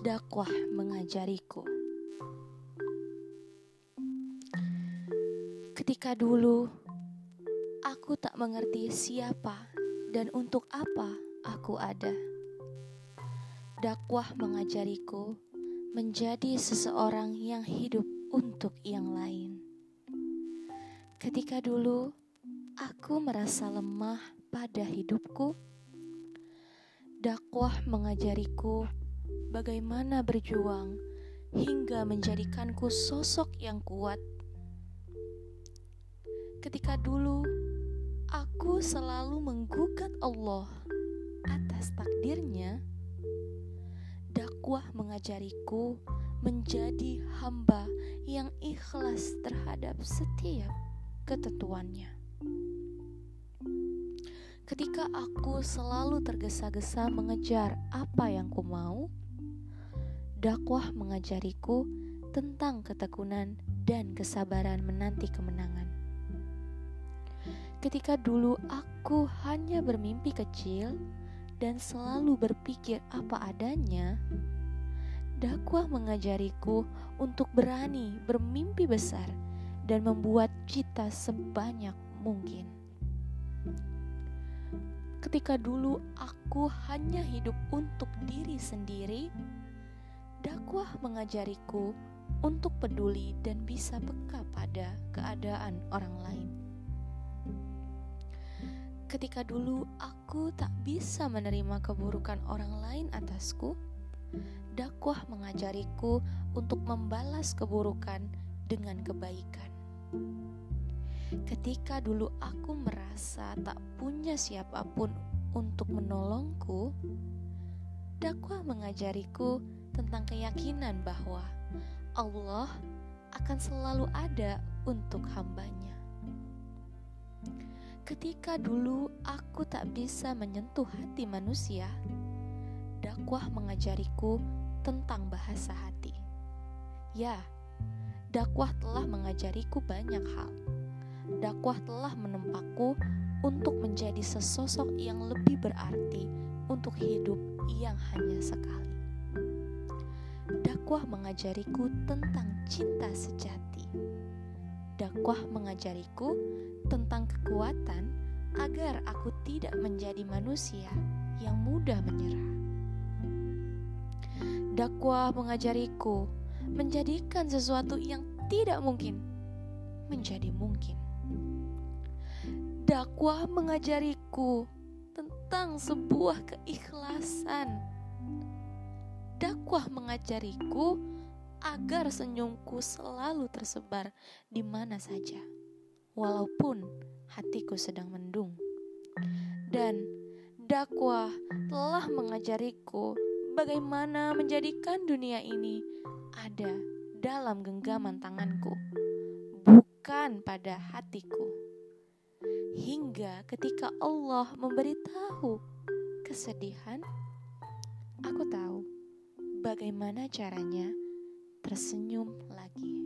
dakwah mengajariku. Ketika dulu aku tak mengerti siapa dan untuk apa aku ada, dakwah mengajariku menjadi seseorang yang hidup untuk yang lain. Ketika dulu aku merasa lemah pada hidupku, dakwah mengajariku bagaimana berjuang hingga menjadikanku sosok yang kuat. Ketika dulu aku selalu menggugat Allah atas takdirnya, dakwah mengajariku menjadi hamba yang ikhlas terhadap setiap ketentuannya. Ketika aku selalu tergesa-gesa mengejar apa yang ku mau, dakwah mengajariku tentang ketekunan dan kesabaran menanti kemenangan. Ketika dulu aku hanya bermimpi kecil dan selalu berpikir apa adanya, dakwah mengajariku untuk berani bermimpi besar dan membuat cita sebanyak mungkin. Ketika dulu aku hanya hidup untuk diri sendiri, dakwah mengajariku untuk peduli dan bisa peka pada keadaan orang lain. Ketika dulu aku tak bisa menerima keburukan orang lain atasku, dakwah mengajariku untuk membalas keburukan dengan kebaikan. Ketika dulu aku merasa tak punya siapa pun untuk menolongku, dakwah mengajariku tentang keyakinan bahwa Allah akan selalu ada untuk hambanya. Ketika dulu aku tak bisa menyentuh hati manusia, dakwah mengajariku tentang bahasa hati. Ya, dakwah telah mengajariku banyak hal. Dakwah telah menempatku untuk menjadi sesosok yang lebih berarti untuk hidup yang hanya sekali dakwah mengajariku tentang cinta sejati. Dakwah mengajariku tentang kekuatan agar aku tidak menjadi manusia yang mudah menyerah. Dakwah mengajariku menjadikan sesuatu yang tidak mungkin menjadi mungkin. Dakwah mengajariku tentang sebuah keikhlasan dakwah mengajariku agar senyumku selalu tersebar di mana saja, walaupun hatiku sedang mendung. Dan dakwah telah mengajariku bagaimana menjadikan dunia ini ada dalam genggaman tanganku, bukan pada hatiku. Hingga ketika Allah memberitahu kesedihan, aku tahu bagaimana caranya tersenyum lagi.